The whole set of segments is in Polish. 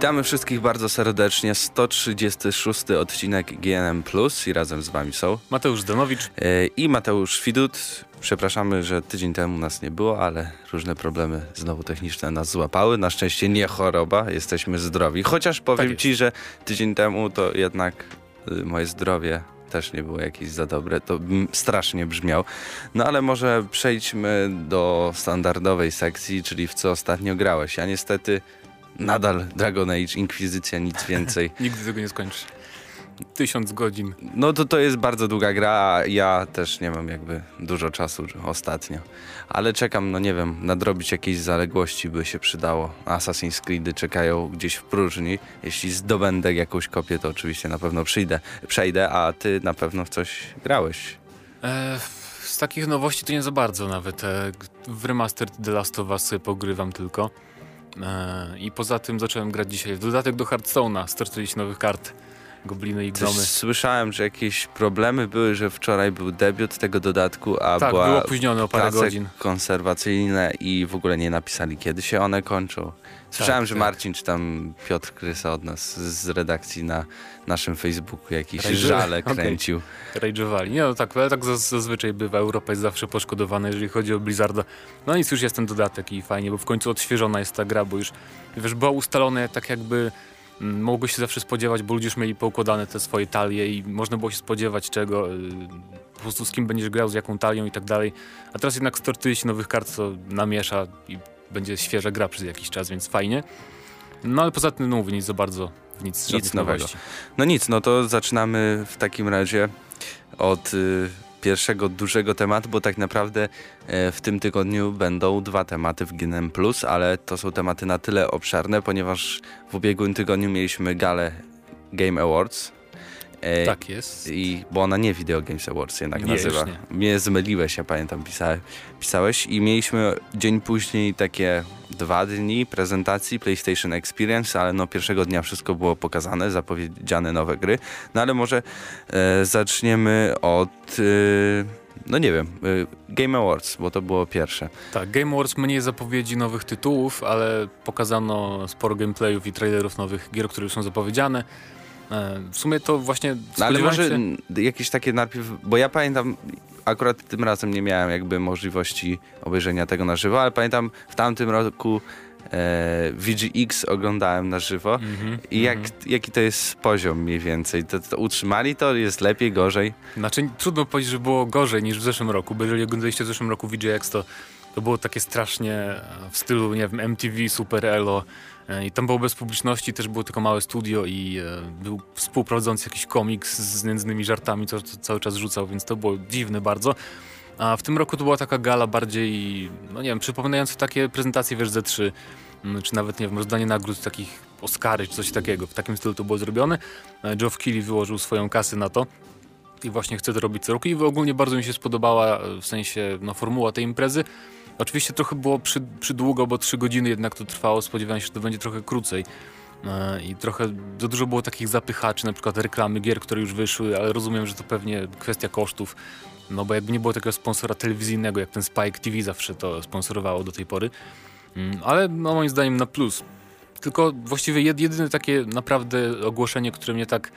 Witamy wszystkich bardzo serdecznie. 136 odcinek GNM Plus i razem z wami są Mateusz Zdanowicz e, i Mateusz Widut. Przepraszamy, że tydzień temu nas nie było, ale różne problemy znowu techniczne nas złapały. Na szczęście nie choroba, jesteśmy zdrowi. Chociaż powiem Tak ci, że tydzień temu to jednak y, moje zdrowie też nie było jakieś za dobre. To strasznie brzmiał. No ale może przejdźmy do standardowej sekcji, czyli w co ostatnio grałeś. Ja niestety nadal Dragon Age, Inkwizycja, nic więcej. Nigdy tego nie skończysz. Tysiąc godzin. No to to jest bardzo długa gra, a ja też nie mam jakby dużo czasu ostatnio. Ale czekam, no nie wiem, nadrobić jakieś zaległości by się przydało. Assassin's Creedy czekają gdzieś w próżni. Jeśli zdobędę jakąś kopię, to oczywiście na pewno przyjdę, przejdę, a ty na pewno w coś grałeś. E, z takich nowości to nie za bardzo nawet. E, w Remastered The Last of Us pogrywam tylko. E, I poza tym zacząłem grać dzisiaj w dodatek do Hearthstone'a, 140 nowych kart. Gobliny i Coś gnomy. słyszałem, że jakieś problemy były, że wczoraj był debiut tego dodatku, a Tak, była było opóźnione o parę godzin. konserwacyjne i w ogóle nie napisali, kiedy się one kończą. Słyszałem, Tak, że tak. Marcin czy tam Piotr Krysa od nas z redakcji na naszym Facebooku jakieś Rage'uje? żale kręcił. Rage'owali. Nie no tak, ale tak zaz- zazwyczaj bywa. Europa jest zawsze poszkodowana, jeżeli chodzi o Blizzarda. No nic, już jest ten dodatek i fajnie, bo w końcu odświeżona jest ta gra, bo już wiesz, była ustalone tak jakby mogło się zawsze spodziewać, bo ludzie już mieli poukładane te swoje talie i można było się spodziewać czego, y, po prostu z kim będziesz grał, z jaką talią i tak dalej. A teraz jednak 140 nowych kart, co namiesza i będzie świeża gra przez jakiś czas, więc fajnie. No ale poza tym, no mówię, nic za bardzo, nic, żadnych nowego. nowości. No nic, no to zaczynamy w takim razie od y, pierwszego dużego tematu, bo tak naprawdę e, w tym tygodniu będą dwa tematy w GNM+, ale to są tematy na tyle obszerne, ponieważ w ubiegłym tygodniu mieliśmy galę Game Awards. E, Tak jest. I, bo ona nie Video Games Awards jednak Nie, nazywa. nie. Mnie zmyliłeś, ja pamiętam, pisałeś, pisałeś. I mieliśmy dzień później takie dwa dni prezentacji PlayStation Experience, ale no pierwszego dnia wszystko było pokazane, zapowiedziane nowe gry. No ale może e, zaczniemy od... E, no nie wiem, e, Game Awards, bo to było pierwsze. Tak, Game Awards mniej zapowiedzi nowych tytułów, ale pokazano sporo gameplayów i trailerów nowych gier, które już są zapowiedziane. E, W sumie to właśnie No ale może się... jakieś takie najpierw, bo ja pamiętam, akurat tym razem nie miałem jakby możliwości obejrzenia tego na żywo, ale pamiętam w tamtym roku e, VGX oglądałem na żywo Mhm, i jak, mhm. jaki to jest poziom mniej więcej? To, to utrzymali to? Jest lepiej, gorzej? Znaczy trudno powiedzieć, że było gorzej niż w zeszłym roku, bo jeżeli oglądaliście w zeszłym roku VGX, to, to było takie strasznie e, w stylu, nie wiem, MTV, Super Elo i tam było bez publiczności, też było tylko małe studio i e, był współprowadzący jakiś komiks z nędznymi żartami, co, co cały czas rzucał, więc to było dziwne bardzo. A w tym roku to była taka gala bardziej, no nie wiem, przypominająca takie prezentacje, wiesz, Z3, mm, czy nawet, nie wiem, rozdanie nagród takich Oscary, czy coś takiego. W takim stylu to było zrobione. E, Geoff Keighley wyłożył swoją kasę na to i właśnie chce to robić co roku i ogólnie bardzo mi się spodobała e, w sensie no, formuła tej imprezy. Oczywiście trochę było przy, przydługo, bo trzy godziny jednak to trwało, spodziewałem się, że to będzie trochę krócej. E, I trochę za dużo było takich zapychaczy, na przykład reklamy gier, które już wyszły, ale rozumiem, że to pewnie kwestia kosztów. No bo jakby nie było takiego sponsora telewizyjnego, jak ten Spike TV zawsze to sponsorowało do tej pory. Mm, Ale no moim zdaniem na plus. Tylko właściwie jed- jedyne takie naprawdę ogłoszenie, które mnie tak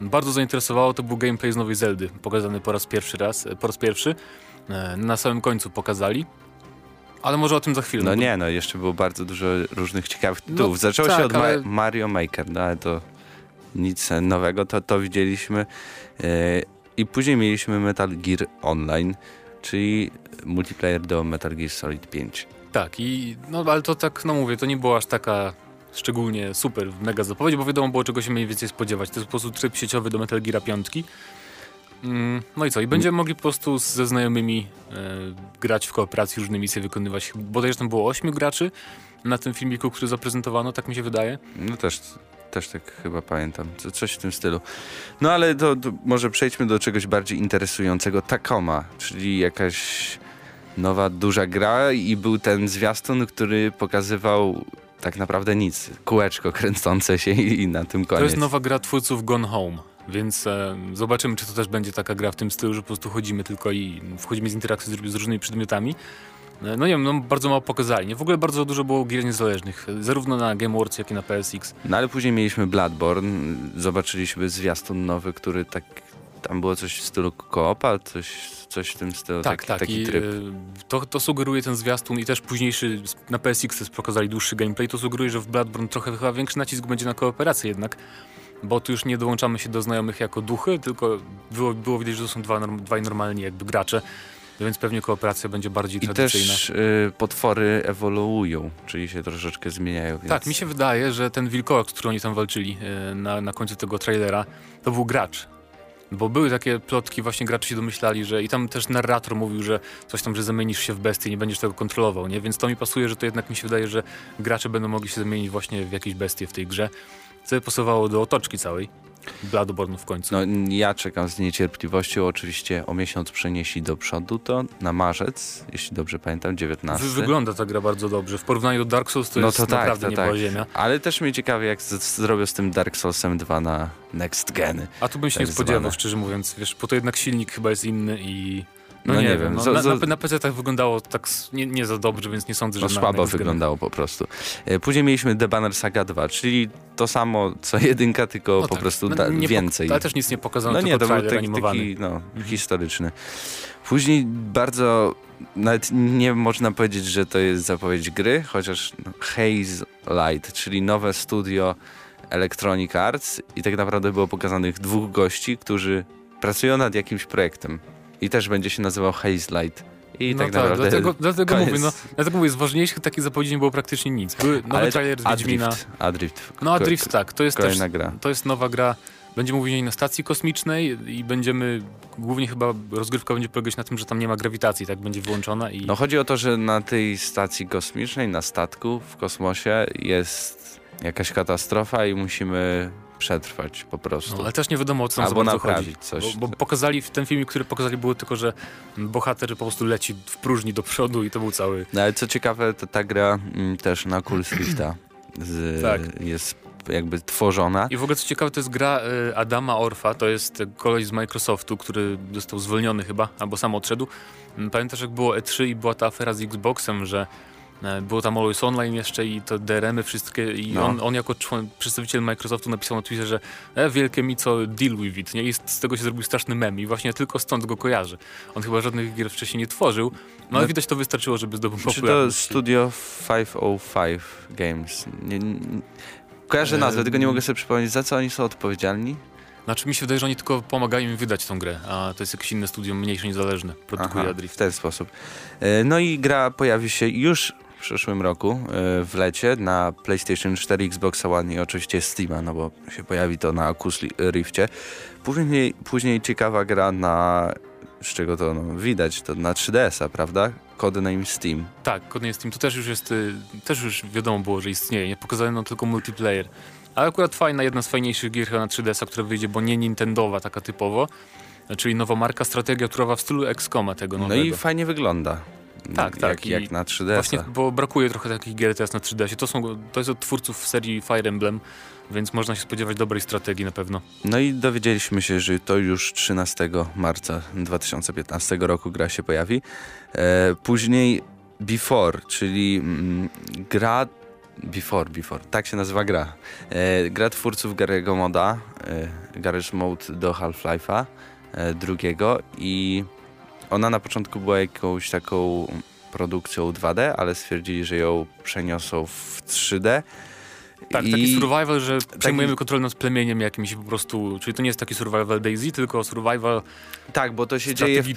bardzo zainteresowało, to był gameplay z nowej Zeldy, pokazany po raz pierwszy raz, po raz pierwszy. E, Na samym końcu pokazali. Ale może o tym za chwilę. No nie, no jeszcze było bardzo dużo różnych ciekawych No tytułów. Zaczęło się tak, od Ma- ale- Mario Maker, no ale to nic nowego, to, to widzieliśmy. E, I później mieliśmy Metal Gear Online, czyli multiplayer do Metal Gear Solid 5. Tak, i no ale to tak, no mówię, to nie była aż taka szczególnie super, mega zapowiedź, bo wiadomo było czego się mniej więcej spodziewać. To jest po prostu tryb sieciowy do Metal Gear 5. Mm, no i co? I będziemy mogli po prostu ze znajomymi e, grać w kooperacji, różne misje wykonywać. Bodajże tam było 8 graczy na tym filmiku, który zaprezentowano, tak mi się wydaje. No też, też tak chyba pamiętam, Co- coś w tym stylu. No ale to, to może przejdźmy do czegoś bardziej interesującego. Tacoma, czyli jakaś nowa, duża gra i był ten zwiastun, który pokazywał tak naprawdę nic. Kółeczko kręcące się i, i na tym koniec. To jest nowa gra twórców Gone Home. Więc e, zobaczymy, czy to też będzie taka gra w tym stylu, że po prostu chodzimy tylko i wchodzimy z interakcji z, z różnymi przedmiotami. No nie wiem, no bardzo mało pokazali. Nie? W ogóle bardzo dużo było gier niezależnych, zarówno na Game Awards, jak i na PSX. No ale później mieliśmy Bloodborne, zobaczyliśmy zwiastun nowy, który tak, tam było coś w stylu koopa, coś, coś w tym stylu, Tak, taki, tak. taki I, tryb. y, to, to sugeruje ten zwiastun i też późniejszy na PSX pokazali dłuższy gameplay. To sugeruje, że w Bloodborne trochę chyba większy nacisk będzie na kooperację jednak. Bo tu już nie dołączamy się do znajomych jako duchy, tylko było, było widać, że to są dwa, dwaj normalni jakby gracze. Więc pewnie kooperacja będzie bardziej I tradycyjna. też y, potwory ewoluują, czyli się troszeczkę zmieniają. Więc... Tak, mi się wydaje, że ten wilkołak, z którym oni tam walczyli e, na, na końcu tego trailera, to był gracz. Bo były takie plotki, właśnie gracze się domyślali, że i tam też narrator mówił, że coś tam, że zamienisz się w bestię, nie będziesz tego kontrolował, nie? Więc to mi pasuje, że to jednak mi się wydaje, że gracze będą mogli się zamienić właśnie w jakieś bestie w tej grze. Co pasowało do otoczki całej. Bloodborne w końcu. No, ja czekam z niecierpliwością. Oczywiście o miesiąc przenieśli do przodu to na marzec, jeśli dobrze pamiętam, 19. Wy, wygląda ta gra bardzo dobrze. W porównaniu do Dark Souls to No jest to tak, naprawdę to tak. ziemia. Ale też mnie ciekawi, jak z- zrobią z tym Dark Soulsem 2 na next geny. A tu bym się tak nie spodziewał, zwane. szczerze mówiąc, wiesz, bo to jednak silnik chyba jest inny i... No, No nie, nie wiem, no, zo- na, zo- na, na PC tak wyglądało tak nie, nie za dobrze, więc nie sądzę, że No słabo wyglądało po prostu. E, Później mieliśmy The Banner Saga 2, czyli to samo co jedynka, tylko No po tak, prostu no da, więcej. Ale też nic nie pokazano, No nie, to był taki, taki no, historyczny. Później bardzo, nawet nie można powiedzieć, że to jest zapowiedź gry, chociaż no, Haze Light, czyli nowe studio Electronic Arts i tak naprawdę było pokazanych dwóch gości, którzy pracują nad jakimś projektem i też będzie się nazywał Haze Light. I no tak naprawdę dlatego, dlatego koniec. mówię, no, dlatego mówię, z ważniejszych takich zapowiedzi nie było praktycznie nic. Były nowy Ale trailer z Wiedźmina. Adrift, Adrift. No a Ko- Drift tak, to jest też gra. to jest nowa gra. Będziemy mówili na stacji kosmicznej i będziemy, głównie chyba rozgrywka będzie polegać na tym, że tam nie ma grawitacji, tak będzie wyłączona i No chodzi o to, że na tej stacji kosmicznej, na statku w kosmosie jest jakaś katastrofa i musimy przetrwać po prostu. no, ale też nie wiadomo o co nam za Albo bardzo chodzi. coś. Bo, bo pokazali w ten filmie, który pokazali było tylko, że bohater po prostu leci w próżni do przodu i to był cały No ale co ciekawe, to ta gra mm, też na Cool Swifta z, Tak. jest jakby tworzona. I w ogóle co ciekawe, to jest gra y, Adama Orfa, to jest koleś z Microsoftu, który został zwolniony chyba, albo sam odszedł. Mm, Pamiętasz jak było E3 i była ta afera z Xboxem, że było tam Always Online jeszcze i to DRM-y wszystkie i No. on, on jako człon, przedstawiciel Microsoftu napisał na Twitterze, że e, wielkie mi co deal with it, nie? I z, tego się zrobił straszny mem i właśnie tylko stąd go kojarzy. On chyba żadnych gier wcześniej nie tworzył, no ale No. widać to wystarczyło, żeby zdobył Czy to popularność. studio 505 Games? Nie, nie, kojarzę Em. nazwę, tylko nie mogę sobie przypomnieć, za co oni są odpowiedzialni. Znaczy mi się wydaje, że oni tylko pomagają im wydać tą grę, a to jest jakieś inne studio, mniejsze, niezależne, produkuje Aha, Drift. w ten sposób. E, No i gra pojawi się już w przyszłym roku, e, w lecie, na PlayStation 4, Xbox One i oczywiście Steama, no bo się pojawi to na Oculus Rifcie. Później, później ciekawa gra na, z czego to no, widać, to na 3DS-a, prawda? Codename Steam. Tak, Codename Steam to też już jest, y, też już wiadomo było, że istnieje, nie pokazano tylko multiplayer. Ale akurat fajna, jedna z fajniejszych gier na 3DS-a, która wyjdzie, bo nie Nintendowa taka typowo, czyli nowa marka, strategia turowa w stylu XCOMa tego No nowego. i fajnie wygląda. Tak, tak, Jak, jak na 3DS-a. Właśnie, bo brakuje trochę takich gier teraz na 3DS-ie. To, są, to jest od twórców serii Fire Emblem, więc można się spodziewać dobrej strategii na pewno. No i dowiedzieliśmy się, że to już 13 marca 2015 roku gra się pojawi. E, później Before, czyli mm, gra Before, Before, tak się nazywa gra. E, gra twórców Gary'ego Moda, e, Garage Mode do Half-Life'a e, drugiego i ona na początku była jakąś taką produkcją 2D, ale stwierdzili, że ją przeniosą w 3D. Tak, I- taki survival, że przejmujemy kontrolę nad plemieniem jakimś po prostu, czyli to nie jest taki survival Daisy, tylko survival Tak, bo to się dzieje w,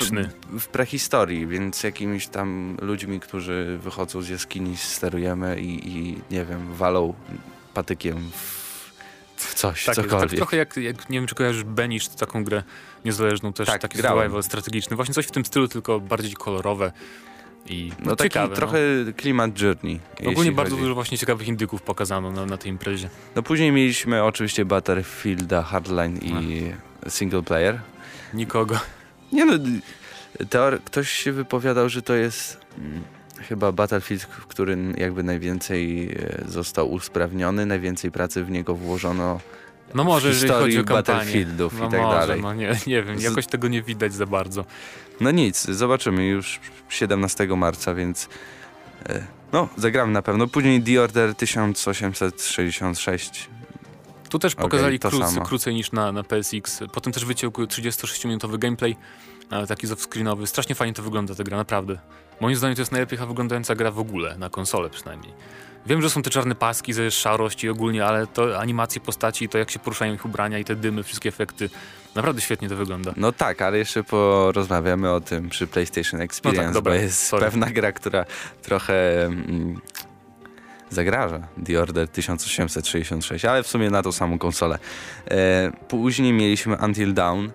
w prehistorii, więc jakimiś tam ludźmi, którzy wychodzą z jaskini, sterujemy i, i nie wiem, walą patykiem w coś, Tak, tak cokolwiek. trochę jak, jak, nie wiem czy kojarzysz Banish, to taką grę niezależną też, Tak, taki survival strategiczny. Właśnie coś w tym stylu, tylko bardziej kolorowe i no, no taki ciekawe. trochę klimat Journey. no. Ogólnie bardzo chodzi. dużo właśnie ciekawych indyków pokazano na, na tej imprezie. No później mieliśmy oczywiście Battlefielda, Hardline i single player. Nikogo. Nie no, teor- ktoś się wypowiadał, że to jest mm, chyba Battlefield, w którym jakby najwięcej e, został usprawniony, najwięcej pracy w niego włożono No może, jeżeli chodzi o kampanię. Battlefieldów no i tak może, dalej. No nie, nie wiem, jakoś tego nie widać za bardzo. No nic, zobaczymy już 17 marca, więc e, no, zagramy na pewno. Później The Order 1866. Tu też pokazali samo. krócej niż na, na PSX. Potem też wyciął 36-minutowy gameplay, e, taki off-screenowy. Strasznie fajnie to wygląda ta gra, naprawdę. Moim zdaniem to jest najlepiej wyglądająca gra w ogóle, na konsolę przynajmniej. Wiem, że są te czarne paski, że jest szarość i ogólnie, ale to animacje postaci, to jak się poruszają ich ubrania i te dymy, wszystkie efekty. Naprawdę świetnie to wygląda. No tak, ale jeszcze porozmawiamy o tym przy PlayStation Experience, No dobra, bo jest sorry. pewna gra, która trochę mm, zagraża The Order 1866, ale w sumie na tą samą konsolę. E, później mieliśmy Until Dawn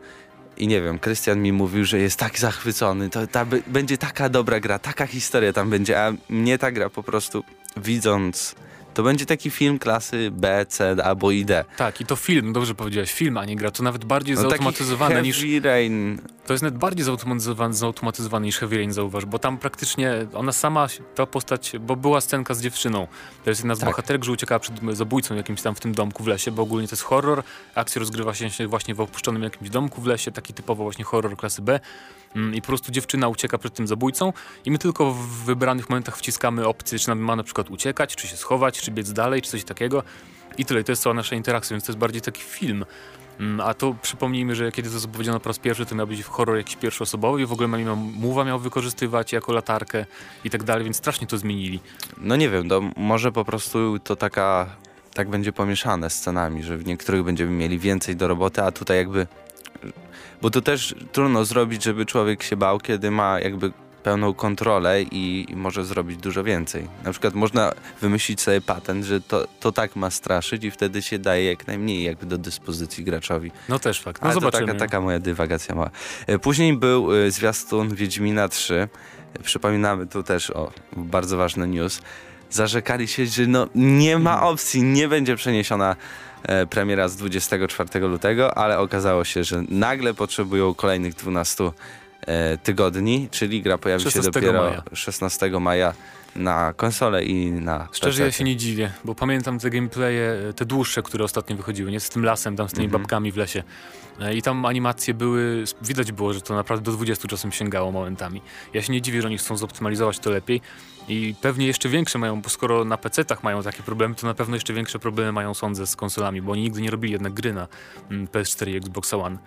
i nie wiem, Krystian mi mówił, że jest tak zachwycony, to ta, będzie taka dobra gra, taka historia tam będzie, a mnie ta gra po prostu widząc, to będzie taki film klasy B, C albo i D. Tak, i to film, dobrze powiedziałeś, film, a nie gra. To nawet bardziej No, zautomatyzowane niż Rain, To jest nawet bardziej zautomatyzowane, zautomatyzowane niż Heavy Rain, zauważ, bo tam praktycznie ona sama, ta postać, bo była scenka z dziewczyną. To jest jedna z Tak. bohaterek, że uciekała przed zabójcą jakimś tam w tym domku w lesie, bo ogólnie to jest horror. Akcja rozgrywa się właśnie w opuszczonym jakimś domku w lesie, taki typowo właśnie horror klasy B. Mm, I po prostu dziewczyna ucieka przed tym zabójcą i my tylko w wybranych momentach wciskamy opcję, czy ma na przykład uciekać, czy się schować, czy biec dalej, czy coś takiego. I tyle, to jest cała nasza interakcja, więc to jest bardziej taki film. Mm, A to przypomnijmy, że kiedy to zapowiedziano po raz pierwszy, to miał być horror jakiś pierwszoosobowy i w ogóle miał, Mowa miał wykorzystywać jako latarkę i tak dalej, więc strasznie to zmienili. No nie wiem, to może po prostu to taka, tak będzie pomieszane scenami, że w niektórych będziemy mieli więcej do roboty, a tutaj jakby, bo to też trudno zrobić, żeby człowiek się bał, kiedy ma jakby pełną kontrolę i, i może zrobić dużo więcej. Na przykład można wymyślić sobie patent, że to, to tak ma straszyć i wtedy się daje jak najmniej jakby do dyspozycji graczowi. No też fakt. No Ale to zobaczymy. taka, taka moja dywagacja mała. E, Później był e, zwiastun Wiedźmina 3. E, Przypominamy tu też o bardzo ważny news. Zarzekali się, że no nie ma opcji, nie będzie przeniesiona premiera z 24 lutego, ale okazało się, że nagle potrzebują kolejnych 12 e, tygodni, czyli gra pojawi się 16 dopiero maja. 16 maja na konsolę i na Szczerze ja się nie dziwię, bo pamiętam te gameplaye, te dłuższe, które ostatnio wychodziły, nie z tym lasem, tam z tymi Mhm. babkami w lesie. E, I tam animacje były, widać było, że to naprawdę do 20 czasem sięgało momentami. Ja się nie dziwię, że oni chcą zoptymalizować to lepiej i pewnie jeszcze większe mają, bo skoro na PC-tach mają takie problemy, to na pewno jeszcze większe problemy mają, sądzę, z konsolami, bo oni nigdy nie robili jednak gry na mm, PS4 i Xbox One.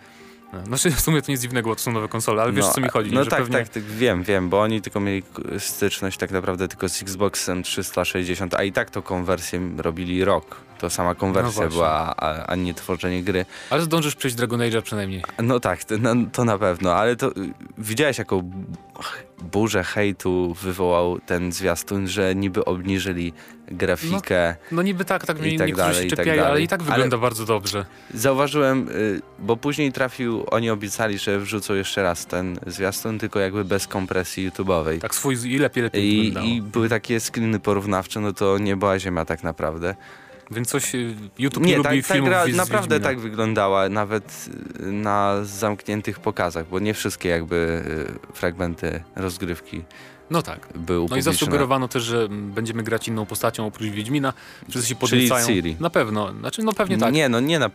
Znaczy w sumie to nic dziwnego, bo to są nowe konsole, ale wiesz o co mi chodzi. No tak, pewnie... tak, tak, wiem, wiem, bo oni tylko mieli styczność tak naprawdę tylko z Xboxem 360, a i tak to konwersję robili rok. To sama No konwersja właśnie. była, a, a nie tworzenie gry. Ale zdążysz przejść Dragon Age'a przynajmniej. No tak, to, no, to na pewno, ale to y, widziałeś jaką bu- burzę hejtu wywołał ten zwiastun, że niby obniżyli grafikę. No niby tak, tak mnie tak niektórzy dalej, się tak czepiają, ale i tak Ale- wygląda bardzo dobrze. Zauważyłem, y, bo później trafił, oni obiecali, że wrzucą jeszcze raz ten zwiastun, tylko jakby bez kompresji YouTube'owej. Tak swój i lepiej, lepiej I, wyglądało. I były takie screeny porównawcze, no to nie była ziemia tak naprawdę. Więc coś y, YouTube nie, Nie, lubi tak, ta filmów gra naprawdę tak wyglądała, nawet y, na zamkniętych pokazach, bo nie wszystkie jakby fragmenty rozgrywki No tak. były No i zasugerowano też, że będziemy grać inną postacią oprócz Wiedźmina. Wszyscy się Czyli podniecają. Ciri. Na pewno. Znaczy, no pewnie tak. Nie, no nie na...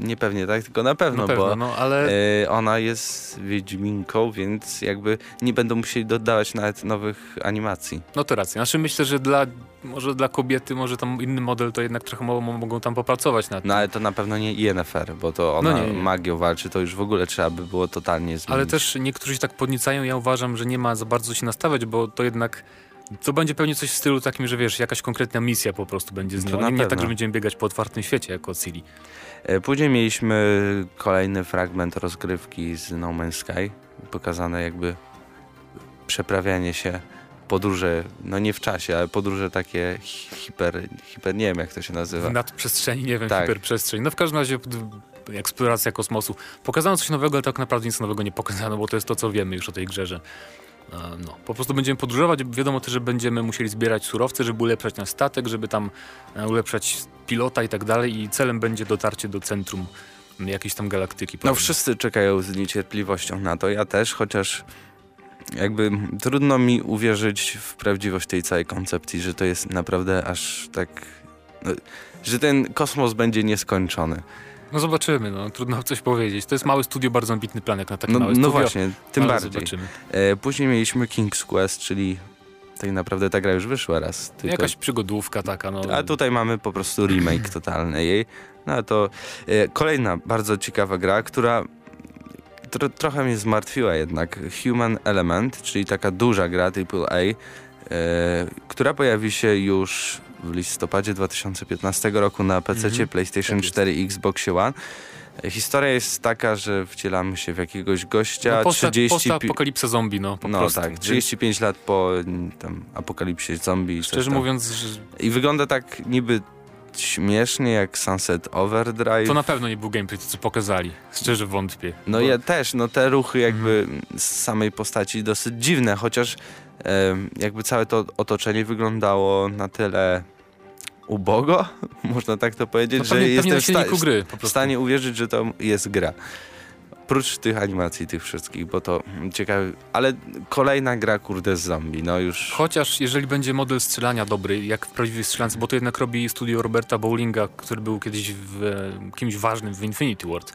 Nie pewnie tak, tylko na pewno, na pewno, bo no ale... y, ona jest Wiedźminką, więc jakby nie będą musieli dodawać nawet nowych animacji. No to racja. Znaczy myślę, że dla... Może dla kobiety, może tam inny model, to jednak trochę mo- mogą tam popracować nad tym. No ale to na pewno nie INFR, bo to ona No nie, nie. magią walczy, to już w ogóle trzeba by było totalnie zmienić. Ale też niektórzy się tak podniecają, ja uważam, że nie ma za bardzo się nastawiać, bo to jednak to będzie pewnie coś w stylu takim, że wiesz, jakaś konkretna misja po prostu będzie z To nią. Nie, nie tak, że będziemy biegać po otwartym świecie jako Ciri. E, Później mieliśmy kolejny fragment rozgrywki z No Man's Sky, pokazane jakby przeprawianie się, podróże, no nie w czasie, ale podróże takie hi- hiper, hiper nie wiem jak to się nazywa. W nadprzestrzeni, nie wiem, Tak. hiperprzestrzeń. No w każdym razie eksploracja kosmosu. Pokazano coś nowego, ale tak naprawdę nic nowego nie pokazano, bo to jest to, co wiemy już o tej grze, że e, no, po prostu będziemy podróżować. Wiadomo też, że będziemy musieli zbierać surowce, żeby ulepszać nasz statek, żeby tam e, ulepszać pilota i tak dalej i celem będzie dotarcie do centrum jakiejś tam galaktyki. No powiedzmy. wszyscy czekają z niecierpliwością na to, ja też, chociaż jakby trudno mi uwierzyć w prawdziwość tej całej koncepcji, że to jest naprawdę aż tak... No, że ten kosmos będzie nieskończony. No zobaczymy, no trudno coś powiedzieć. To jest mały studio, bardzo ambitny plan jak na takie No, małe no studio. właśnie, tym bardziej. Zobaczymy. E, później mieliśmy King's Quest, czyli tak naprawdę ta gra już wyszła raz. Tylko... Jakaś przygodówka taka, no. A tutaj mamy po prostu remake totalny jej. No to e, kolejna bardzo ciekawa gra, która tro, trochę mnie zmartwiła jednak. Human Element, czyli taka duża gra AAA, e, która pojawi się już w listopadzie 2015 roku na PC, Mhm. PlayStation Tak jest. 4 i Xbox One. E, Historia jest taka, że wcielamy się w jakiegoś gościa, no, posta, 30... posta apokalipsa zombie, no po no prostu. tak, Więc 35 lat po mm, tam, apokalipsie zombie. Szczerze mówiąc, że I wygląda tak niby śmiesznie jak Sunset Overdrive. to na pewno nie był gameplay, to co pokazali. Szczerze wątpię. No Bo- ja też, no te ruchy jakby Mhm. z samej postaci dosyć dziwne, chociaż em, jakby całe to otoczenie wyglądało na tyle ubogo, można tak to powiedzieć, No że pewnie, pewnie jestem w, sta- gry w stanie uwierzyć, że to jest gra. Prócz tych animacji, tych wszystkich, bo to ciekawe, ale kolejna gra kurde z zombie, no już... Chociaż jeżeli będzie model strzelania dobry, jak w prawdziwej strzelance, bo to jednak robi studio Roberta Bowlinga, który był kiedyś w, e, kimś ważnym w Infinity Ward.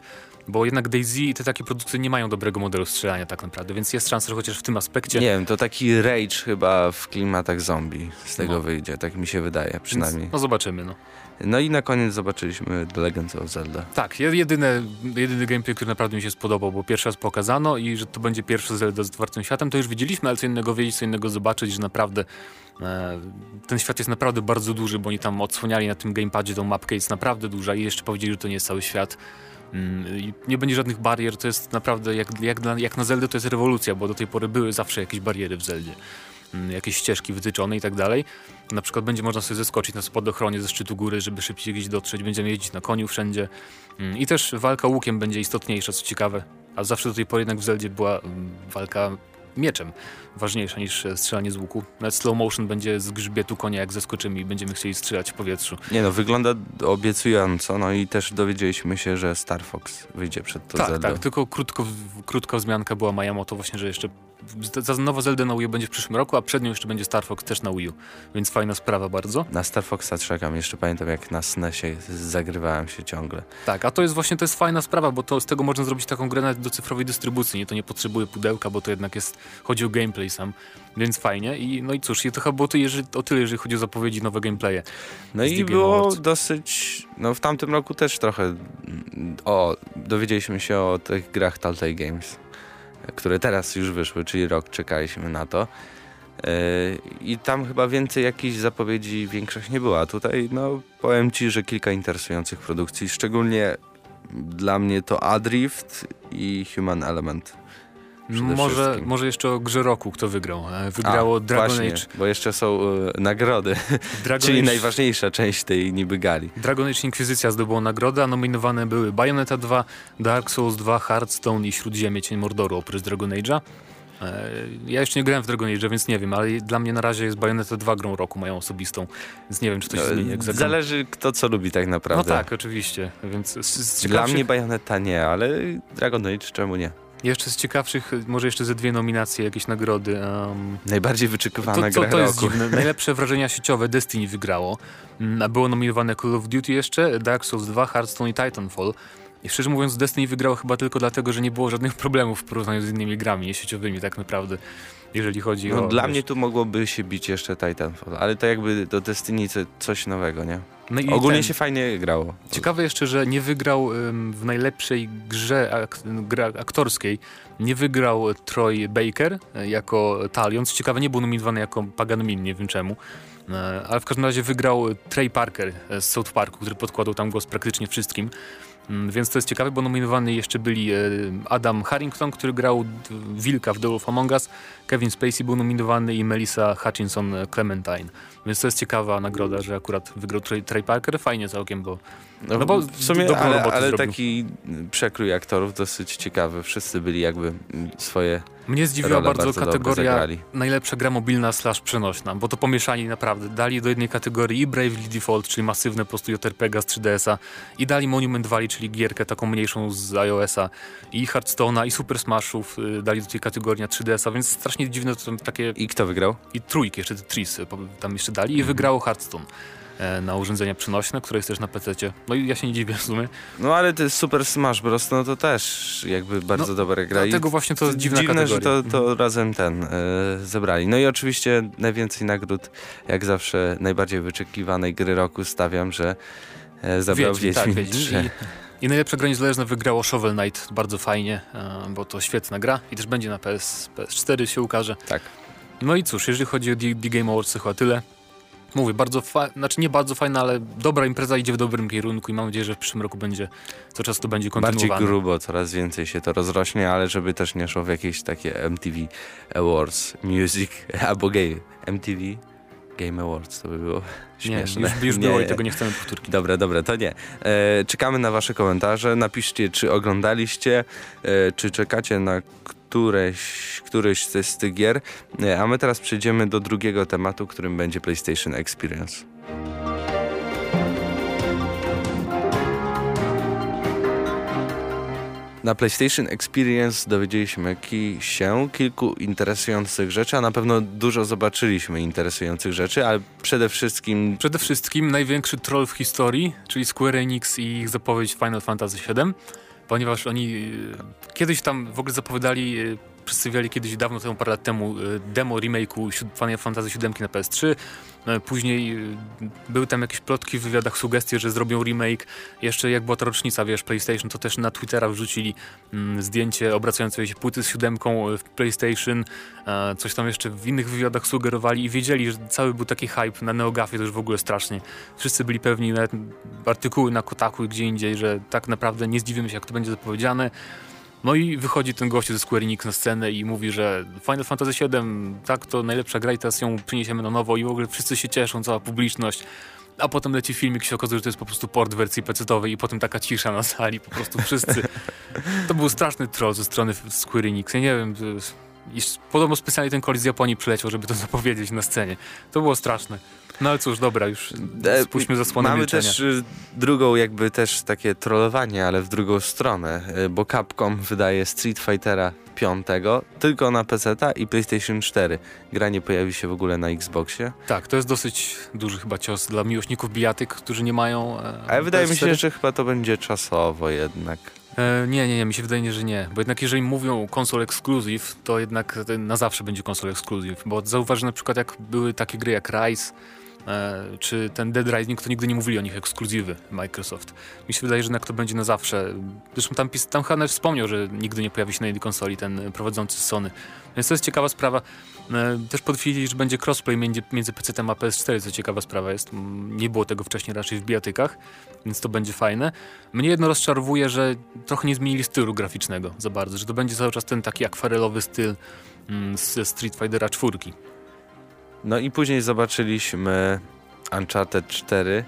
Bo jednak Daisy i te takie produkty nie mają dobrego modelu strzelania tak naprawdę, więc jest szansa, że chociaż w tym aspekcie Nie wiem, to taki rage chyba w klimatach zombie z tego No. wyjdzie, tak mi się wydaje przynajmniej. Więc, no zobaczymy, no. No i na koniec zobaczyliśmy The Legend of Zelda. Tak, je- jedyne, jedyny gameplay, który naprawdę mi się spodobał, bo pierwszy raz pokazano i że to będzie pierwszy Zelda z otwartym światem, to już widzieliśmy, ale co innego wiedzieć, co innego zobaczyć, że naprawdę e, ten świat jest naprawdę bardzo duży, bo oni tam odsłaniali na tym gamepadzie tą mapkę, jest naprawdę duża i jeszcze powiedzieli, że to nie jest cały świat. Mm, Nie będzie żadnych barier, to jest naprawdę, jak, jak, na, jak na Zeldę to jest rewolucja, bo do tej pory były zawsze jakieś bariery w Zeldzie. Mm, Jakieś ścieżki wytyczone i tak dalej. Na przykład będzie można sobie zeskoczyć na spadochronie ze szczytu góry, żeby szybciej gdzieś dotrzeć. Będziemy jeździć na koniu wszędzie. Mm, I też walka łukiem będzie istotniejsza, co ciekawe. A zawsze do tej pory jednak w Zeldzie była walka mieczem ważniejsza niż e, strzelanie z łuku. Nawet slow motion będzie z grzbietu konia, jak zeskoczymy i będziemy chcieli strzelać w powietrzu. Nie no, wygląda obiecująco, no i też dowiedzieliśmy się, że Star Fox wyjdzie przed to tak, tak, tylko krótko, krótka wzmianka była Miyamoto właśnie, że jeszcze za nowa Zelda na Wii U będzie w przyszłym roku, a przed nią jeszcze będzie Star Fox też na Wii U, więc fajna sprawa bardzo. Na Star Foxa czekam, jeszcze pamiętam jak na SNESie zagrywałem się ciągle. Tak, a to jest właśnie to jest fajna sprawa, bo to z tego można zrobić taką grę do cyfrowej dystrybucji. Nie, to nie potrzebuje pudełka, bo to jednak jest, chodzi o gameplay sam, więc fajnie. I no i cóż, i to chyba było to jeżeli, o tyle, jeżeli chodzi o zapowiedzi nowe gameplaye. No i było dosyć, no w tamtym roku też trochę, o, dowiedzieliśmy się o tych grach Telltale Games, które teraz już wyszły, czyli rok czekaliśmy na to. Yy, I tam chyba więcej jakichś zapowiedzi większych nie było. A tutaj, no, powiem ci, że kilka interesujących produkcji, szczególnie dla mnie to Adrift i Human Element. Może, wszystkim. może jeszcze o grze roku, kto wygrał. E, Wygrało A, Dragon właśnie, Age. bo jeszcze są e, nagrody, Dragon czyli Age, najważniejsza część tej niby gali. Dragon Age Inkwizycja zdobyło nagrodę, a nominowane były Bayonetta 2, Dark Souls 2, Hearthstone i Śródziemie Cień Mordoru oprócz Dragon Age'a. E, Ja jeszcze nie grałem w Dragon Age, więc nie wiem, ale dla mnie na razie jest Bayonetta 2 grą roku, moją osobistą, więc nie wiem, czy to się No, zmieni jak zagram. Zależy kto co lubi tak No naprawdę. tak, oczywiście, więc z, z Dla mnie Bayonetta nie, ale Dragon Age czemu nie? Jeszcze z ciekawszych, może jeszcze ze dwie nominacje, jakieś nagrody. Um, Najbardziej to, wyczekiwana to, gra to jest roku. Najlepsze wrażenia sieciowe Destiny wygrało. Mm, A było nominowane Call of Duty jeszcze, Dark Souls 2, Hearthstone i Titanfall. I szczerze mówiąc Destiny wygrało chyba tylko dlatego, że nie było żadnych problemów w porównaniu z innymi grami niesieciowymi tak naprawdę, jeżeli chodzi No, o... dla wiesz, mnie tu mogłoby się bić jeszcze Titanfall, ale to jakby do Destiny co, coś nowego, nie? No Ogólnie ten- się fajnie grało. Ciekawe jeszcze, że nie wygrał ym, w najlepszej grze ak aktorskiej, nie wygrał Troy Baker e, jako Talion. Co ciekawe, nie był nominowany jako Pagan Min, nie wiem czemu. E, ale w każdym razie wygrał Trey Parker e, z South Parku, który podkładał tam głos praktycznie wszystkim. Mm, Więc to jest ciekawe, bo nominowani jeszcze byli e, Adam Harrington, który grał Wilka w The Wolf Among Us, Kevin Spacey był nominowany i Melissa Hutchinson Clementine. Więc to jest ciekawa nagroda, że akurat wygrał Trey, Trey Parker. Fajnie całkiem, bo No, No bo w sumie, ale, ale zrobił. taki przekrój aktorów dosyć ciekawy. Wszyscy byli jakby swoje Mnie zdziwiła bardzo, bardzo kategoria najlepsza gra mobilna slash przenośna, bo to pomieszali naprawdę. Dali do jednej kategorii i Bravely Default, czyli masywne po prostu JRPG z 3DS-a i dali Monument Valley, czyli gierkę taką mniejszą z iOS-a i Hearthstone'a i Super Smashów y, dali do tej kategorii na 3DS-a, więc strasznie dziwne to są takie I kto wygrał? i trójki jeszcze te Tris y, tam jeszcze dali Mhm. i wygrało Hearthstone. e, na urządzenia przenośne, które jest też na PC. No i ja się nie dziwię w sumie. No ale to jest Super Smash Bros. no to też jakby bardzo no, dobra gra. Dlatego właśnie to jest dziwna dziwne, kategoria. że to, to mhm. razem ten e, zebrali. No i oczywiście najwięcej nagród, jak zawsze najbardziej wyczekiwanej gry roku stawiam, że e, zabrał Wiedźmin, tak, Wiedźmin 3. I najlepsze granie niezależne wygrało Shovel Knight bardzo fajnie, bo to świetna gra i też będzie na PS, PS4 się ukaże. Tak. No i cóż, jeżeli chodzi o The, Game Awards, chyba tyle. Mówię, bardzo fajna, znaczy nie bardzo fajna, ale dobra impreza idzie w dobrym kierunku i mam nadzieję, że w przyszłym roku będzie, co czas to będzie kontynuowane. Bardziej grubo, coraz więcej się to rozrośnie, ale żeby też nie szło w jakieś takie MTV Awards, Music albo Gay MTV Game Awards, to by było śmieszne. Nie, już, już nie. było i tego nie chcemy powtórki. Dobra, dobra, to nie. E, czekamy na wasze komentarze. Napiszcie, czy oglądaliście, e, czy czekacie na któreś, któryś z tych gier. E, a my teraz przejdziemy do drugiego tematu, którym będzie PlayStation Experience. Na PlayStation Experience dowiedzieliśmy się kilku interesujących rzeczy, a na pewno dużo zobaczyliśmy interesujących rzeczy, ale przede wszystkim... Przede wszystkim największy troll w historii, czyli Square Enix i ich zapowiedź Final Fantasy VII, ponieważ oni e, kiedyś tam w ogóle zapowiadali przedstawiali kiedyś dawno temu, parę lat temu e, demo remake'u Final Fantasy VII na PS3. E, później e, były tam jakieś plotki w wywiadach, sugestie, że zrobią remake. Jeszcze jak była ta rocznica, wiesz, PlayStation, to też na Twittera wrzucili mm, zdjęcie obracającej się płyty z siódemką w PlayStation. coś tam jeszcze w innych wywiadach sugerowali i wiedzieli, że cały był taki hype na NeoGafie, to już w ogóle strasznie. Wszyscy byli pewni, nawet artykuły na Kotaku i gdzie indziej, że tak naprawdę nie zdziwimy się, jak to będzie zapowiedziane. No i wychodzi ten gość ze Square Enix na scenę i mówi, że Final Fantasy VII, tak, to najlepsza gra i teraz ją przyniesiemy na nowo i w ogóle wszyscy się cieszą, cała publiczność. A potem leci filmik i się okazuje, że to jest po prostu port wersji pecetowej i potem taka cisza na sali, po prostu wszyscy. To był straszny troll ze strony Square Enix. Ja nie wiem, podobno specjalnie ten koleś z Japonii przyleciał, żeby to zapowiedzieć na scenie. To było straszne. No ale cóż, dobra, już e, spuśćmy zasłonę Mamy milczenia. też y, drugą jakby też takie trollowanie, ale w drugą stronę, y, bo Capcom wydaje Street Fightera 5 tylko na PC i PlayStation 4. Gra nie pojawi się w ogóle na Xboxie. Tak, to jest dosyć duży chyba cios dla miłośników bijatyk, którzy nie mają e, Ale wydaje mi się, że chyba to będzie czasowo jednak. E, nie, nie, nie, mi się wydaje, że nie. Bo jednak jeżeli mówią konsol exclusive, to jednak na zawsze będzie konsol exclusive. Bo zauważ na przykład jak były takie gry jak Rise, czy ten Dead Rising, to nigdy nie mówili o nich ekskluzywy Microsoft. Mi się wydaje, że jednak to będzie na zawsze. Zresztą tam, tam Hanner wspomniał, że nigdy nie pojawi się na jednej konsoli ten prowadzący Sony. Więc to jest ciekawa sprawa. E, też podchwilili, że będzie crossplay między, między PC a PS4, co ciekawa sprawa jest. Nie było tego wcześniej raczej w bijatykach, więc to będzie fajne. Mnie jedno rozczarowuje, że trochę nie zmienili stylu graficznego za bardzo, że to będzie cały czas ten taki akwarelowy styl ze Street Fightera 4. No i później zobaczyliśmy Uncharted 4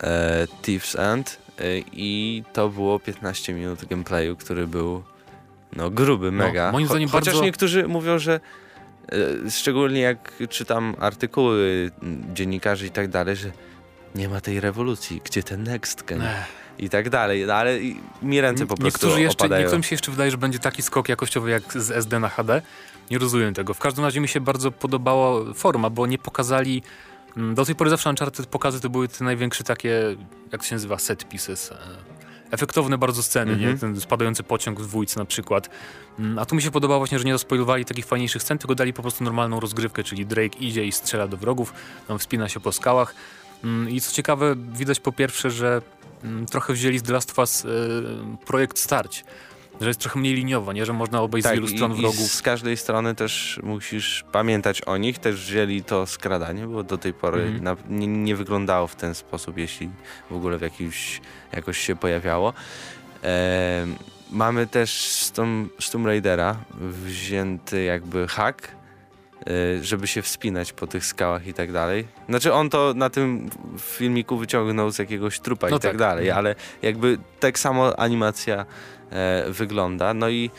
e, Thieves End e, i to było 15 minut gameplayu, który był no gruby, no, mega. No, moim zdaniem Cho chociaż bardzo... niektórzy mówią, że e, szczególnie jak czytam artykuły dziennikarzy i tak dalej, że nie ma tej rewolucji, gdzie ten next gen i tak dalej, no, ale mi ręce po prostu Niektórzy jeszcze, opadają. Niektórym się jeszcze wydaje, że będzie taki skok jakościowy jak z SD na HD. Nie rozumiem tego. W każdym razie mi się bardzo podobała forma, bo nie pokazali mm, do tej pory zawsze Uncharted pokazy to były te największe takie, jak to się nazywa, set pieces. E, efektowne bardzo sceny, mm -hmm. nie? Mhm. Ten spadający pociąg w dwójce na przykład. Mm, a tu mi się podobało właśnie, że nie zaspoilowali takich fajniejszych scen, tylko dali po prostu normalną rozgrywkę, czyli Drake idzie i strzela do wrogów, tam wspina się po skałach. Mm, I co ciekawe, widać po pierwsze, że trochę wzięli z The Last of Us e, projekt starć że jest trochę mniej liniowo, nie? że można obejść tak, z wielu stron i, wrogów. I z każdej strony też musisz pamiętać o nich, też wzięli to skradanie, bo do tej pory mm na, nie, nie, wyglądało w ten sposób, jeśli w ogóle w jakimś, jakoś się pojawiało. E, mamy też z, tą, z Tomb Raidera wzięty jakby hack, żeby się wspinać po tych skałach i tak dalej. Znaczy on to na tym filmiku wyciągnął z jakiegoś trupa no i tak, tak dalej, mhm. ale jakby tak samo animacja e, wygląda. No i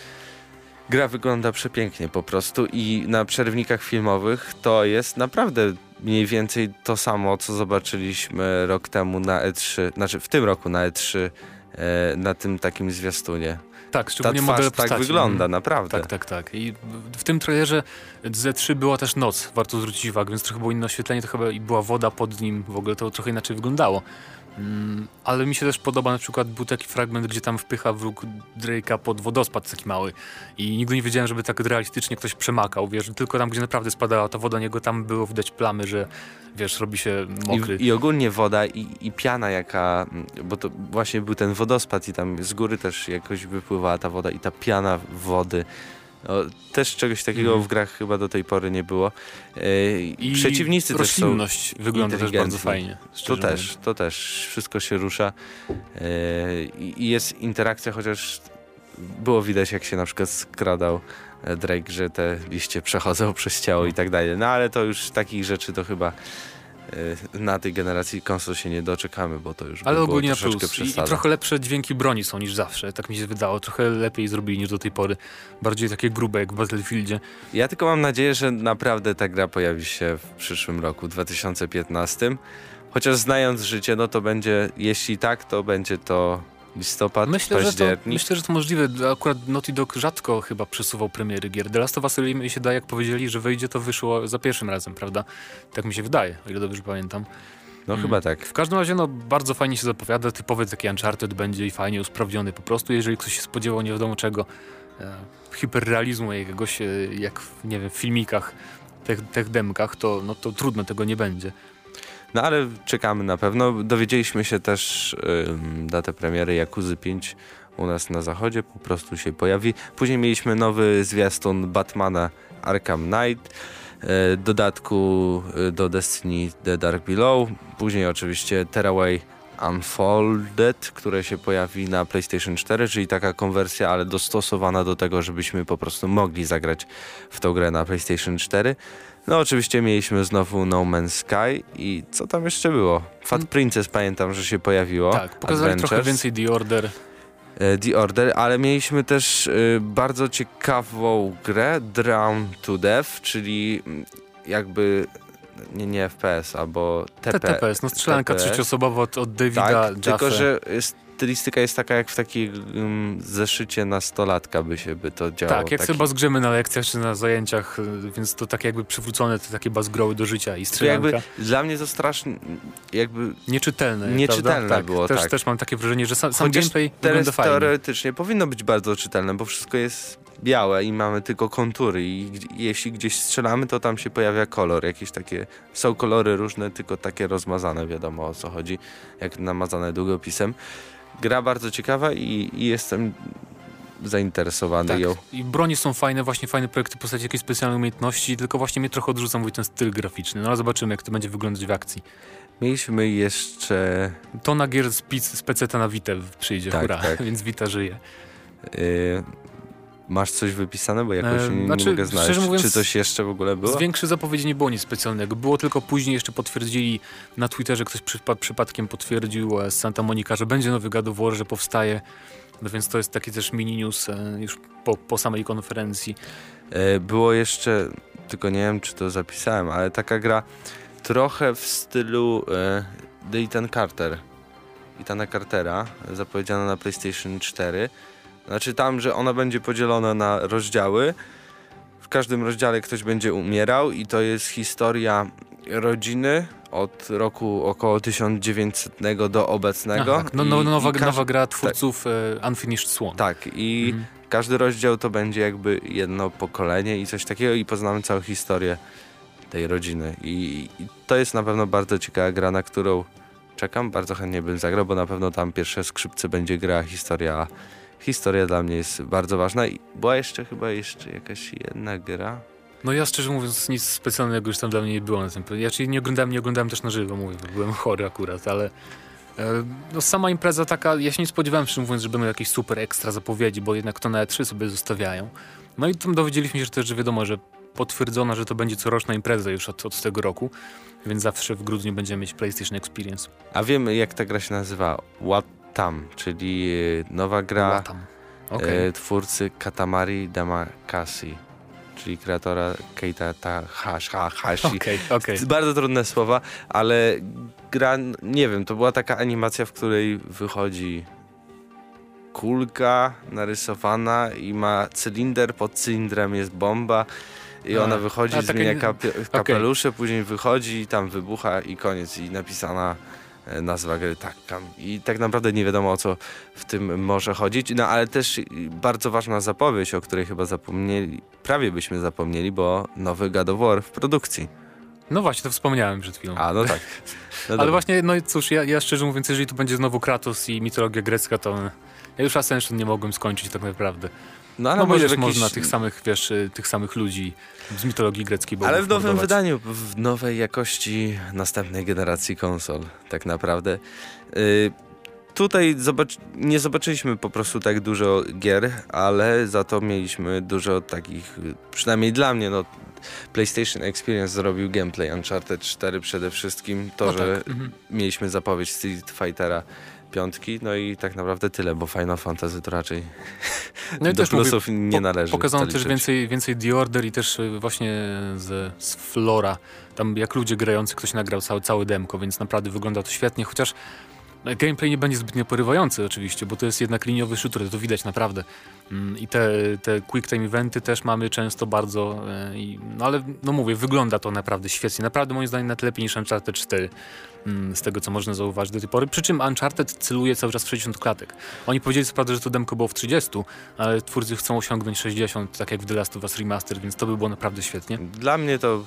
gra wygląda przepięknie po prostu i na przerwnikach filmowych to jest naprawdę mniej więcej to samo, co zobaczyliśmy rok temu na E3, znaczy w tym roku na E3 e, na tym takim zwiastunie. Tak, Ta szczególnie twarz model tak postaci. wygląda, Mhm. naprawdę. Tak, tak, tak. I w tym trailerze Z3 była też noc, warto zwrócić uwagę, więc trochę było inne oświetlenie, to chyba i była woda pod nim, w ogóle to trochę inaczej wyglądało. Mm, ale mi się też podoba na przykład, był taki fragment, gdzie tam wpycha wróg Drake'a pod wodospad taki mały i nigdy nie wiedziałem, żeby tak realistycznie ktoś przemakał, wiesz, tylko tam, gdzie naprawdę spadała ta woda niego, tam było widać plamy, że wiesz, robi się mokry. I, I ogólnie woda i, i piana jaka, bo to właśnie był ten wodospad i tam z góry też jakoś wypływała ta woda i ta piana wody. No, też czegoś takiego Mhm. w grach chyba do tej pory nie było. Yy, I przeciwnicy też są wygląda też bardzo fajnie. To też, mówiąc. to też. Wszystko się rusza yy, i jest interakcja, chociaż było widać, jak się na przykład skradał e, Drake, że te liście przechodzą przez ciało i tak dalej. No ale to już takich rzeczy to chyba e, na tej generacji konsol się nie doczekamy, bo to już by Ale było ogólnie troszeczkę plus. I, I trochę lepsze dźwięki broni są niż zawsze, tak mi się wydało. Trochę lepiej zrobili niż do tej pory. Bardziej takie grube jak w Battlefieldzie. Ja tylko mam nadzieję, że naprawdę ta gra pojawi się w przyszłym roku, 2015. Chociaż znając życie, no to będzie, jeśli tak, to będzie to listopad, Myślę że, to, myślę, że to możliwe. Akurat Naughty Dog rzadko chyba przesuwał premiery gier. The Last of Us mi się daje, jak powiedzieli, że wyjdzie, to wyszło za pierwszym razem, prawda? Tak mi się wydaje, o ile dobrze pamiętam. No Mm. chyba tak. W każdym razie, no, bardzo fajnie się zapowiada. Typowy taki Uncharted będzie i fajnie usprawniony po prostu. Jeżeli ktoś się spodziewał nie wiadomo czego, e, hiperrealizmu jakiegoś, e, jak w, nie wiem, w filmikach, tych, tych demkach, to, no, to trudno, tego nie będzie. No ale czekamy na pewno. Dowiedzieliśmy się też ym, datę premiery Jakuzy 5 u nas na zachodzie, po prostu się pojawi. Później mieliśmy nowy zwiastun Batmana Arkham Knight, e, dodatku e, do Destiny The Dark Below, później oczywiście Tearaway Unfolded, które się pojawi na PlayStation 4, czyli taka konwersja, ale dostosowana do tego, żebyśmy po prostu mogli zagrać w tą grę na PlayStation 4. No oczywiście mieliśmy znowu No Man's Sky i co tam jeszcze było? Fat Princess pamiętam, że się pojawiło. tak, pokazali trochę Adventures, więcej The Order. e, The Order, ale mieliśmy też e, bardzo ciekawą grę Drown to Death, czyli mm, jakby nie, nie FPS, albo TP. TTPS, no strzelanka TPS. trzecioosobowa od, od Davida Tak, Jaffe. tylko że stylistyka jest taka jak w takiej um, zeszycie nastolatka by się by to działo. Tak, jak taki, sobie bazgrzymy na lekcjach czy na zajęciach, y, więc to tak jakby przywrócone te takie bazgroły do życia i strzelanka. jakby dla mnie to strasznie jakby Nieczytelne, Nieczytelne prawda? było, też, tak. Też mam takie wrażenie, że sam, sam Chociaż gameplay Teraz teoretycznie powinno być bardzo czytelne, bo wszystko jest białe i mamy tylko kontury i jeśli gdzieś strzelamy, to tam się pojawia kolor. Jakieś takie, są kolory różne, tylko takie rozmazane, wiadomo o co chodzi, jak namazane długopisem. Gra bardzo ciekawa i, i jestem zainteresowany Tak. ją. I broni są fajne, właśnie fajne projekty postaci, jakieś specjalne umiejętności, tylko właśnie mnie trochę odrzuca mój ten styl graficzny. No ale zobaczymy, jak to będzie wyglądać w akcji. Mieliśmy jeszcze To na gier z, z PC na Vita przyjdzie, Tak, hura, tak. więc Vita żyje. y, Masz coś wypisane, bo jakoś E, nie, nie znaczy, mogę znaleźć. mówiąc, Czy coś jeszcze w ogóle było? Z większych zapowiedzi nie było nic specjalnego. Było tylko później jeszcze potwierdzili na Twitterze, ktoś przypa- przypadkiem potwierdził e, z Santa Monica, że będzie nowy God of War, że powstaje. No więc to jest taki też mini news e, już po, po samej konferencji. E, Było jeszcze, tylko nie wiem czy to zapisałem, ale taka gra trochę w stylu e, The Ethan Carter. Ethana Cartera, zapowiedziana na PlayStation 4. Znaczy tam, że ona będzie podzielona na rozdziały. W każdym rozdziale ktoś będzie umierał i to jest historia rodziny od roku około 1900 do obecnego. Aha, no, no, I- nowa, nowa gra twórców e, Unfinished Swan. Tak, i Mhm. każdy rozdział to będzie jakby jedno pokolenie i coś takiego i poznamy całą historię tej rodziny. I, I to jest na pewno bardzo ciekawa gra, na którą czekam. Bardzo chętnie bym zagrał, bo na pewno tam pierwsze skrzypce będzie gra historia. Historia dla mnie jest bardzo ważna i była jeszcze chyba jeszcze jakaś jedna gra. No ja szczerze mówiąc nic specjalnego już tam dla mnie nie było na tym. Ja czyli nie oglądałem, nie oglądałem też na żywo, mówię, bo byłem chory akurat, ale e, no sama impreza taka, ja się nie spodziewałem szczerze mówiąc, że będą jakieś super ekstra zapowiedzi, bo jednak to na E3 sobie zostawiają. No i tam dowiedzieliśmy się że też, że wiadomo, że potwierdzono, że to będzie coroczna impreza już od, od tego roku, więc zawsze w grudniu będziemy mieć PlayStation Experience. A wiemy jak ta gra się nazywa? What Tam, czyli e, nowa gra. Okej. e, twórcy Katamari Damacy, czyli kreatora Keita Tahashi. Okej, okej. Bardzo trudne słowa, ale gra, nie wiem, to była taka animacja, w której wychodzi kulka narysowana i ma cylinder, pod cylindrem jest bomba i A, ona wychodzi, a, takie zmienia nie- kapie, kapelusze, później wychodzi i tam wybucha i koniec i napisana nazwa gry Takkam. I tak naprawdę nie wiadomo o co w tym może chodzić, no ale też bardzo ważna zapowiedź, o której chyba zapomnieli, prawie byśmy zapomnieli, bo nowy God of War w produkcji. No właśnie, to wspomniałem przed chwilą. A, no tak. No Ale właśnie, no i cóż, ja, ja szczerze mówiąc, jeżeli tu będzie znowu Kratos i mitologia grecka, to ja już Ascension nie mogłem skończyć tak naprawdę. No, ale no bo jakiś- można tych samych, wiesz, y, tych samych ludzi z mitologii greckiej bogów Ale w nowym mordować. wydaniu, w nowej jakości następnej generacji konsol, tak naprawdę. Y, tutaj nie zobaczyliśmy po prostu tak dużo gier, ale za to mieliśmy dużo takich, przynajmniej dla mnie, no PlayStation Experience zrobił gameplay Uncharted 4 przede wszystkim. To, No że tak, mhm. mieliśmy zapowiedź Street Fightera piątki, no i tak naprawdę tyle, bo Final Fantasy to raczej No i do też mówię, plusów nie po- należy. Pokazano też więcej, więcej The Order i też y, właśnie z, z Flora. Tam jak ludzie grający, ktoś nagrał cały, cały demko, więc naprawdę wygląda to świetnie, chociaż no, gameplay nie będzie zbytnio porywający oczywiście, bo to jest jednak liniowy shooter, to widać naprawdę. Mm, I te, te quick time eventy też mamy często bardzo, e, no ale no mówię, wygląda to naprawdę świetnie. Naprawdę moim zdaniem nawet lepiej niż Uncharted 4 mm, z tego co można zauważyć do tej pory. Przy czym Uncharted celuje cały czas w 60 klatek. Oni powiedzieli co prawda, że to demko było w 30, ale twórcy chcą osiągnąć 60, tak jak w The Last of Us Remaster, więc to by było naprawdę świetnie. Dla mnie to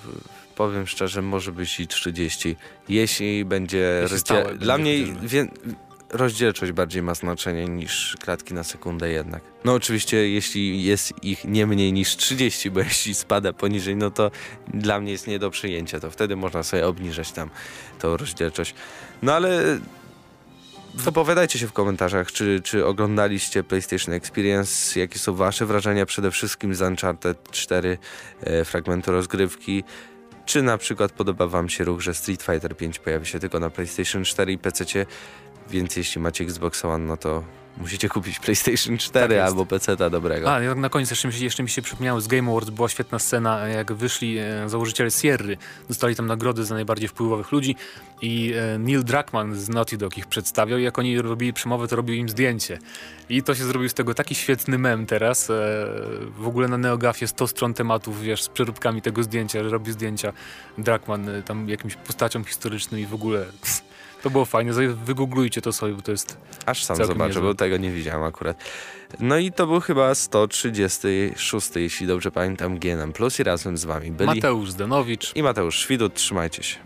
powiem szczerze, może być i 30. Jeśli będzie. Jeśli stałe Dla będzie mnie wie... rozdzielczość bardziej ma znaczenie niż klatki na sekundę jednak. No oczywiście, jeśli jest ich nie mniej niż 30, bo jeśli spada poniżej, no to dla mnie jest nie do przyjęcia. To wtedy można sobie obniżać tam tą rozdzielczość. No ale. Wypowiadajcie się w komentarzach, czy, czy oglądaliście PlayStation Experience, jakie są wasze wrażenia przede wszystkim z Uncharted 4 e, fragmentu rozgrywki, czy na przykład podoba wam się ruch, że Street Fighter 5 pojawi się tylko na PlayStation 4 i PC, więc jeśli macie Xbox One, no to musicie kupić PlayStation 4 Tak albo PC dobrego. A, i na koniec jeszcze mi, się, jeszcze mi się przypomniało, z Game Awards była świetna scena, jak wyszli e, założyciele Sierry, dostali tam nagrody za najbardziej wpływowych ludzi i e, Neil Druckmann z Naughty Dog ich przedstawiał i jak oni robili przemowę, to robił im zdjęcie. I to się zrobił z tego taki świetny mem teraz. E, w ogóle na Neogafie 100 stron tematów, wiesz, z przeróbkami tego zdjęcia, że robi zdjęcia Druckmann e, tam jakimś postaciom historycznym i w ogóle... To było fajne, wygooglujcie to sobie, bo to jest Aż sam zobaczę, bo tego nie widziałem akurat. No i to był chyba 136, jeśli dobrze pamiętam, GNM Plus i razem z wami byli Mateusz Zdanowicz. i Mateusz Świdut. Trzymajcie się.